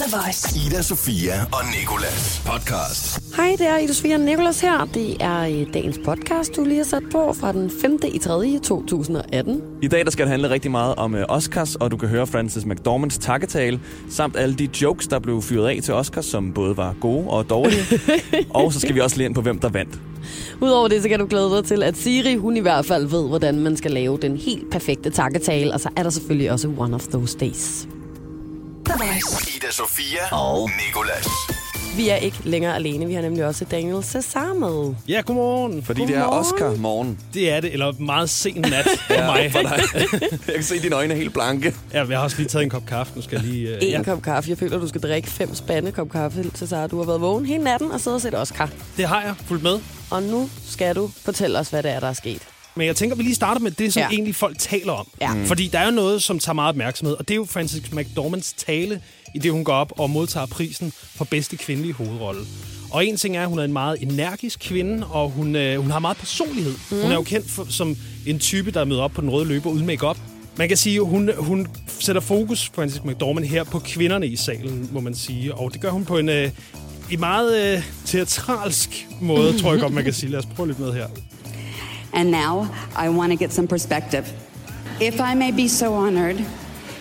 The Voice. Ida, Sofia og Nikolas podcast. Hej, det er Ida Sofia og Nicolas her. Det er øh, dagens podcast, du lige har sat på fra den 5. i 3. 2018. I dag der skal det handle rigtig meget om uh, Oscars, og du kan høre Frances McDormands takketale, samt alle de jokes, der blev fyret af til Oscars, som både var gode og dårlige. og så skal vi også lige ind på, hvem der vandt. Udover det, så kan du glæde dig til, at Siri, hun i hvert fald ved, hvordan man skal lave den helt perfekte takketale. Og så er der selvfølgelig også One of Those Days. Voice. Ida, Sofia og Nikolas. Vi er ikke længere alene. Vi har nemlig også Daniel Cesar med. Ja, godmorgen. Fordi det er Godmorgen. Oscar-morgen. Det er det, eller meget sen nat for mig. for dig. Jeg kan se, at dine øjne er helt blanke. Ja, jeg har også lige taget en kop kaffe. Nu skal jeg lige... Uh, En ja, kop kaffe. Jeg føler, du skal drikke fem spande kop kaffe, Cesar. Du har været vågen hele natten og siddet og set Oscar. det har jeg fulgt med. Og nu skal du fortælle os, hvad det er, der er sket. Men jeg tænker, vi lige starter med det, som Ja. egentlig folk taler om. Ja. Mm. Fordi der er jo noget, som tager meget opmærksomhed, og det er jo Frances McDormands tale, i det hun går op og modtager prisen for bedste kvindelige hovedrolle. Og en ting er, at hun er en meget energisk kvinde, og hun, øh, hun har meget personlighed. Mm. Hun er jo kendt for, som en type, der møder op på den røde løber uden makeup. Man kan sige, at hun, hun sætter fokus, Frances McDormand, her på kvinderne i salen, må man sige. Og det gør hun på en, øh, en meget øh, teatralsk måde, tror jeg godt, man kan sige. Lad os prøve lidt med her. And now I want to get some perspective. If I may be so honored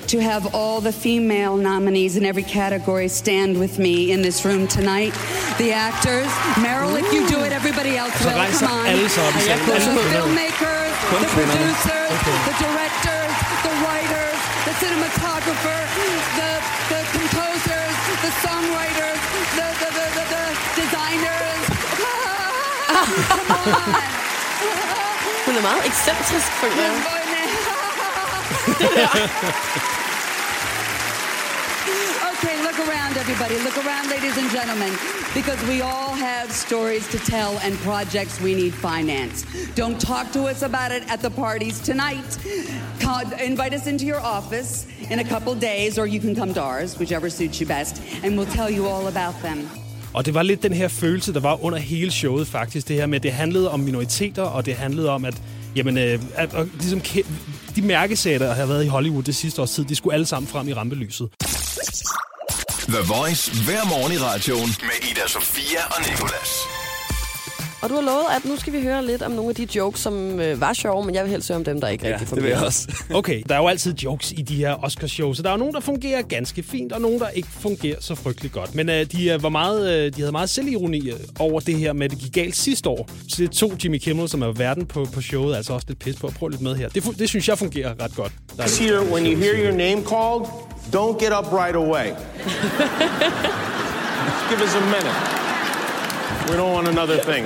to have all the female nominees in every category stand with me in this room tonight, the actors, Meryl, if you do it, everybody else will. Come on. alle sig op i salen. The filmmakers, the producers, the directors, the writers, the cinematographer, the, the composers, the songwriters, the, the, the, the, the designers. Come on. Er meget ekscentrisk, føler jeg. okay, look around, everybody. Look around, ladies and gentlemen, because we all have stories to tell and projects we need finance. Don't talk to us about it at the parties tonight. Con- invite us into your office in a couple days, or you can come to ours, whichever suits you best, and we'll tell you all about them. Og det var lidt den her følelse, der var under hele showet faktisk. Det her med, at det handlede om minoriteter, og det handlede om, at, jamen, øh, at, at ligesom, de mærkesager, der har været i Hollywood det sidste års tid, de skulle alle sammen frem i rampelyset. The Voice hver morgen i radioen med Ida, Sofia og Nikolas. Og du har lovet, at nu skal vi høre lidt om nogle af de jokes, som øh, var sjove, men jeg vil helst høre om dem, der ikke Ja, rigtig det vil jeg fungerer. også. Okay, der er jo altid jokes i de her Oscar-shows, så der er jo nogen, der fungerer ganske fint, og nogen, der ikke fungerer så frygteligt godt. Men øh, de, øh, var meget, øh, de havde meget selvironi øh, over det her med, at det gik galt sidste år. Så det tog Jimmy Kimmel, som er verden på, på showet, altså også lidt pis på. Prøv lidt med her. Det, det synes jeg fungerer ret godt. Der er year, when you hear your name called, don't get up right away. Give us a minute. We don't want another thing.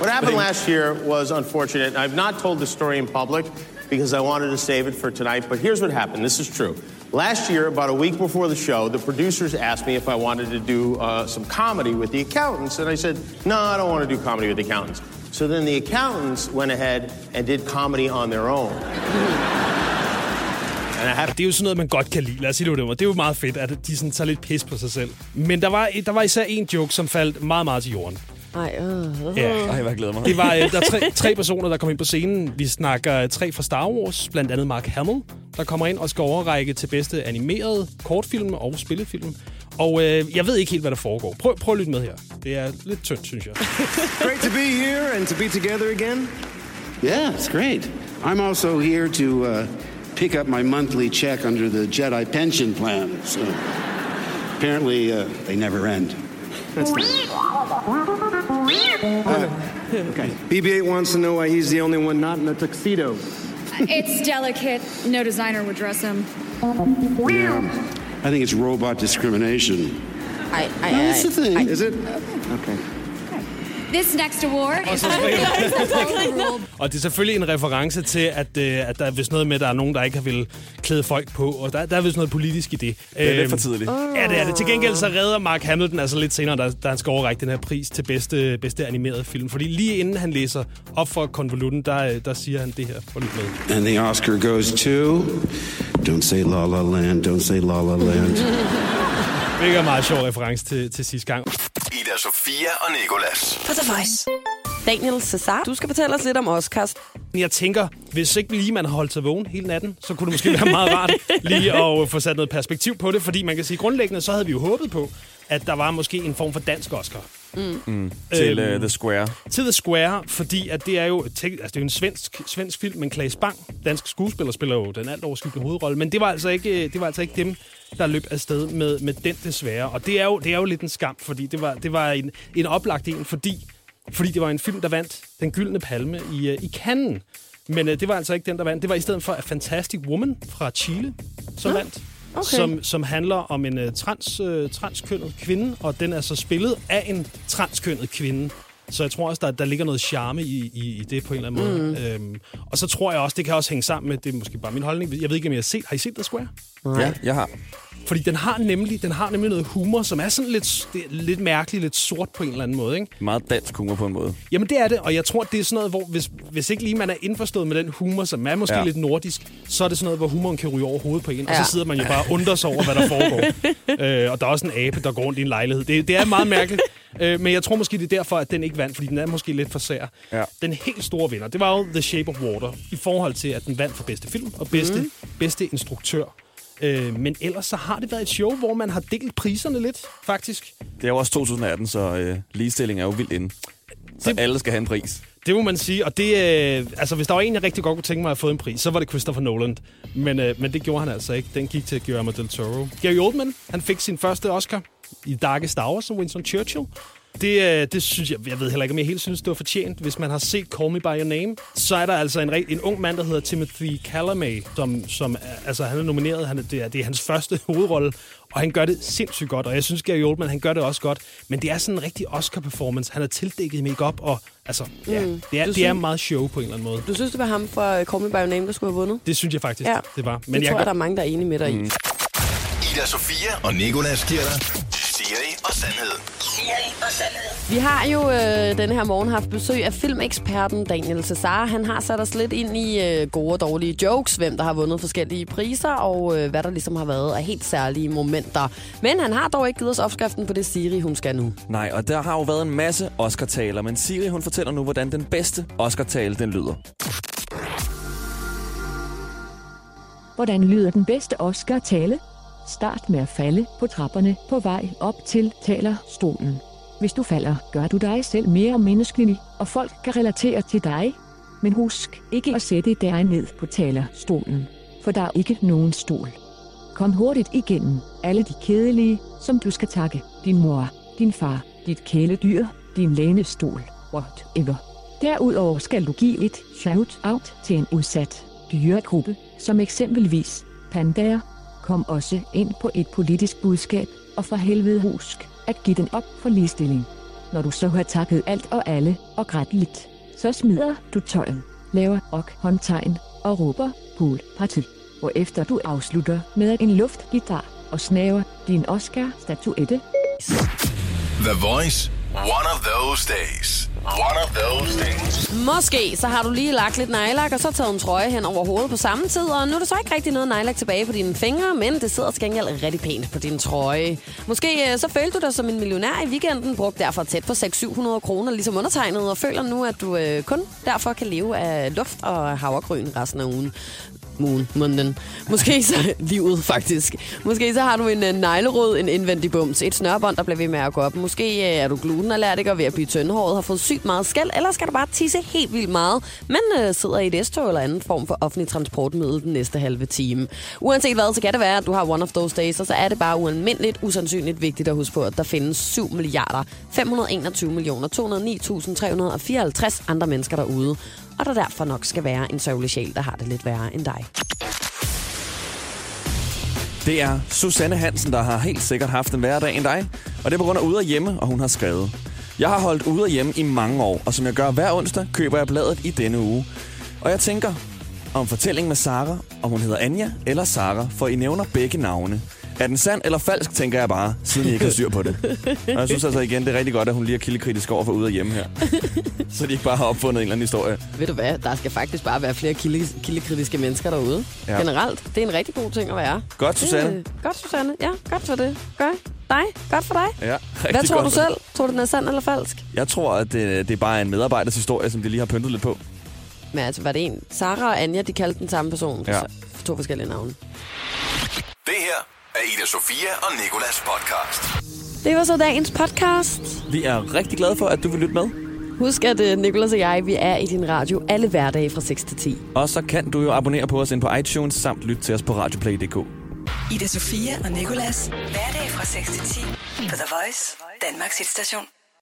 What happened last year was unfortunate. I've not told the story in public because I wanted to save it for tonight, but here's what happened. This is true. Last year, about a week before the show, the producers asked me if I wanted to do uh, some comedy with the accountants, and I said, no, I don't want to do comedy with the accountants. So then the accountants went ahead and did comedy on their own. And I have Det er jo sådan noget, man godt kan lide. Lad os sige det, måde. det er jo meget fedt, at de sådan tager lidt pis på sig selv. Men der var, der var især en joke, som faldt meget, meget til jorden. Ej, øh. Ja. Ej, hvad jeg glæder mig. Det var, øh, der er tre, tre personer, der kom ind på scenen. Vi snakker øh, tre fra Star Wars, blandt andet Mark Hamill, der kommer ind og skal overrække til bedste animerede kortfilm og spillefilm. Og øh, jeg ved ikke helt, hvad der foregår. Prøv, prøv at lytte med her. Det er lidt tyndt, synes jeg. Great to be here and to be together again. Yeah, it's great. I'm also here to uh, pick up my monthly check under the Jedi pension plan. So apparently uh, they never end. That's nice. Okay. BB-8 wants to know why he's the only one not in a tuxedo. Uh, it's delicate. No designer would dress him. Yeah. I think it's robot discrimination. Ej, ej, No, ej. that's the thing. Is it? Okay. This next award is Og det er selvfølgelig en reference til, at, øh, at der er vist noget med, at der er nogen, der ikke har vil klæde folk på. Og der, der er vist noget politisk i det. Det er lidt Øhm, for tidligt. Ja, det er det. Til gengæld så redder Mark Hamilton altså lidt senere, da, da han skal overrække den her pris til bedste, bedste animerede film. Fordi lige inden han læser op for konvolutten, der, øh, der siger han det her. Prøv lige med. And the Oscar goes to. Don't say La La Land. Don't say La La Land. Hvilket er en meget sjov reference til, til sidste gang. Ida, Sofia og Nikolas. På The Voice. Daniel Cesar, du skal fortælle os lidt om Oscars. Jeg tænker, hvis ikke lige man har holdt sig vågen hele natten, så kunne det måske være meget rart lige at få sat noget perspektiv på det, fordi man kan sige, grundlæggende så havde vi jo håbet på, at der var måske en form for dansk Oscar. Mm. Til Øhm, uh, The Square. Til The Square, fordi at det er jo, altså det er en svensk, svensk film, men Claes Bang, dansk skuespiller, spiller jo den alt overskyggende hovedrolle, men det var altså ikke, det var altså ikke dem, der løb afsted med, med den desværre. Og det er jo, det er jo lidt en skam, fordi det var, det var en, en oplagt en, fordi, fordi det var en film, der vandt den gyldne palme i, øh, i Cannes. Men øh, det var altså ikke den, der vandt. Det var i stedet for A Fantastic Woman fra Chile, som Nå, vandt okay. Som, som handler om en uh, trans, uh, transkønnet kvinde, og den er så spillet af en transkønnet kvinde. Så jeg tror også, der, der ligger noget charme i, i, i det på en eller anden måde. Mm. Øhm, og så tror jeg også, det kan også hænge sammen med, det er måske bare min holdning, jeg ved ikke, om jeg har set, har I set The Square? Ja, jeg har. Fordi den har nemlig, den har nemlig noget humor, som er sådan lidt, det er lidt mærkeligt, lidt sort på en eller anden måde. Ikke? Meget dansk humor på en måde. Jamen det er det, og jeg tror, det er sådan noget, hvor hvis, hvis ikke lige man er indforstået med den humor, som er måske Ja. lidt nordisk, så er det sådan noget, hvor humoren kan ryge over hovedet på en, ja. og så sidder man jo bare og undrer sig over, hvad der foregår. øh, og der er også en abe, der går rundt i en lejlighed. Det, det er meget mærkeligt, øh, men jeg tror måske, det er derfor, at den ikke vandt, fordi den er måske lidt for sær. Ja. Den helt store vinder, det var jo The Shape of Water, i forhold til, at den vandt for bedste film og bedste, mm. bedste instruktør. Øh, men ellers så har det været et show, hvor man har delt priserne lidt, faktisk. Det er jo også 2018, så øh, ligestilling er jo vildt inde. Så Det- alle skal have en pris. Det må man sige, og det, øh, altså hvis der var en, jeg rigtig godt kunne tænke mig at få en pris, så var det Christopher Nolan. Men, øh, men det gjorde han altså ikke. Den gik til Guillermo del Toro. Gary Oldman, han fik sin første Oscar i Darkest Hour som Winston Churchill. Det, øh, det synes jeg, jeg ved heller ikke, om jeg helt synes, det var fortjent. Hvis man har set Call Me By Your Name, så er der altså en, en ung mand, der hedder Timothy Chalamet, som, som er- altså, han er nomineret. Han er, det, er, det er hans første hovedrolle, og han gør det sindssygt godt. Og jeg synes, Gary Oldman, han gør det også godt. Men det er sådan en rigtig Oscar-performance. Han er tildækket i makeup og altså, ja, Mm. det, er, Du det er meget show på en eller anden måde. Du synes, det var ham fra Call Me By Your Name, der skulle have vundet? Det synes jeg faktisk, Ja. ja. det var. Men det tror jeg, der er mange, der er enige med dig i. Mm. Ida Sofia og Nikolas giver dig Siri og Sandhed. Vi har jo øh, denne her morgen haft besøg af filmeksperten Daniel Cesar. Han har sat os lidt ind i øh, gode og dårlige jokes, hvem der har vundet forskellige priser, og øh, hvad der ligesom har været af helt særlige momenter. Men han har dog ikke givet os opskriften på det Siri, hun skal nu. Nej, og der har jo været en masse Oscar-taler, men Siri hun fortæller nu, hvordan den bedste Oscar-tale den lyder. Hvordan lyder den bedste Oscar-tale? Start med at falde på trapperne på vej op til talerstolen. Hvis du falder, gør du dig selv mere menneskelig, og folk kan relatere til dig. Men husk ikke at sætte dig ned på talerstolen, for der er ikke nogen stol. Kom hurtigt igennem alle de kedelige, som du skal takke. Din mor, din far, dit kæledyr, din lænestol, whatever. Derudover skal du give et shout-out til en udsat dyregruppe, som eksempelvis pandaer. Kom også ind på et politisk budskab, og for helvede husk at give den op for ligestilling. Når du så har takket alt og alle og grædt lidt, så smider du tøjen, laver og håndtegn og råber Pool Party. Og efter du afslutter med en luftgitar og snaver din Oscar-statuette, The Voice. One of those days. One of those days. Måske så har du lige lagt lidt nejlak, og så taget en trøje hen over hovedet på samme tid, og nu er der så ikke rigtig noget nejlak tilbage på dine fingre, men det sidder til gengæld rigtig pænt på din trøje. Måske øh, så følte du dig som en millionær i weekenden, brugt derfor tæt på 600-700 kroner, ligesom undertegnet, og føler nu, at du øh, kun derfor kan leve af luft og havregryn resten af ugen. Moon, måneden. Måske så livet, faktisk. Måske så har du en uh, neglerod, en indvendig bums, et snørbånd, der bliver ved med at gå op. Måske uh, er du glutenallergiker ved at blive tyndhåret, har fået sygt meget skæld, eller skal du bare tisse helt vildt meget, men uh, sidder i et S-tog eller anden form for offentlig transportmiddel den næste halve time. Uanset hvad, så kan det være, at du har one of those days, og så er det bare ualmindeligt usandsynligt vigtigt at huske på, at der findes 7 milliarder 521 millioner 209.354 andre mennesker derude, og der derfor nok skal være en sørgelig sjæl, der har det lidt værre end dig. Det er Susanne Hansen, der har helt sikkert haft en værre dag end dig. Og det er på grund af ude og hjemme, og hun har skrevet. Jeg har holdt ude og hjemme i mange år, og som jeg gør hver onsdag, køber jeg bladet i denne uge. Og jeg tænker om fortællingen med Sara, om hun hedder Anja eller Sara, for I nævner begge navne. Er den sand eller falsk, tænker jeg bare, siden I ikke har styr på det. Og jeg synes altså igen, det er rigtig godt, at hun lige er kildekritisk over for ude af hjemme her. Så de ikke bare har opfundet en eller anden historie. Ved du hvad, der skal faktisk bare være flere kilde, kildekritiske mennesker derude. Ja. Generelt, det er en rigtig god ting at være. Godt, Susanne. Det, øh, godt, Susanne. Ja, godt for det. Gør dig. Godt for dig. Ja, Hvad tror godt du selv? Tror du, den er sand eller falsk? Jeg tror, at det, det er bare en medarbejders historie, som de lige har pyntet lidt på. Men altså, var det en? Sara og Anja, de kaldte den samme person. Ja. Så to forskellige navne. Er Ida Sofia og Nikolas podcast. Det var så dagens podcast. Vi er rigtig glade for, at du vil lytte med. Husk, at uh, Nicolas og jeg, vi er i din radio alle hverdage fra 6 til 10. Og så kan du jo abonnere på os ind på iTunes, samt lytte til os på radioplay.dk. Ida Sofia og Nikolas. Hverdag fra 6 til 10 på The Voice, Danmarks hitstation.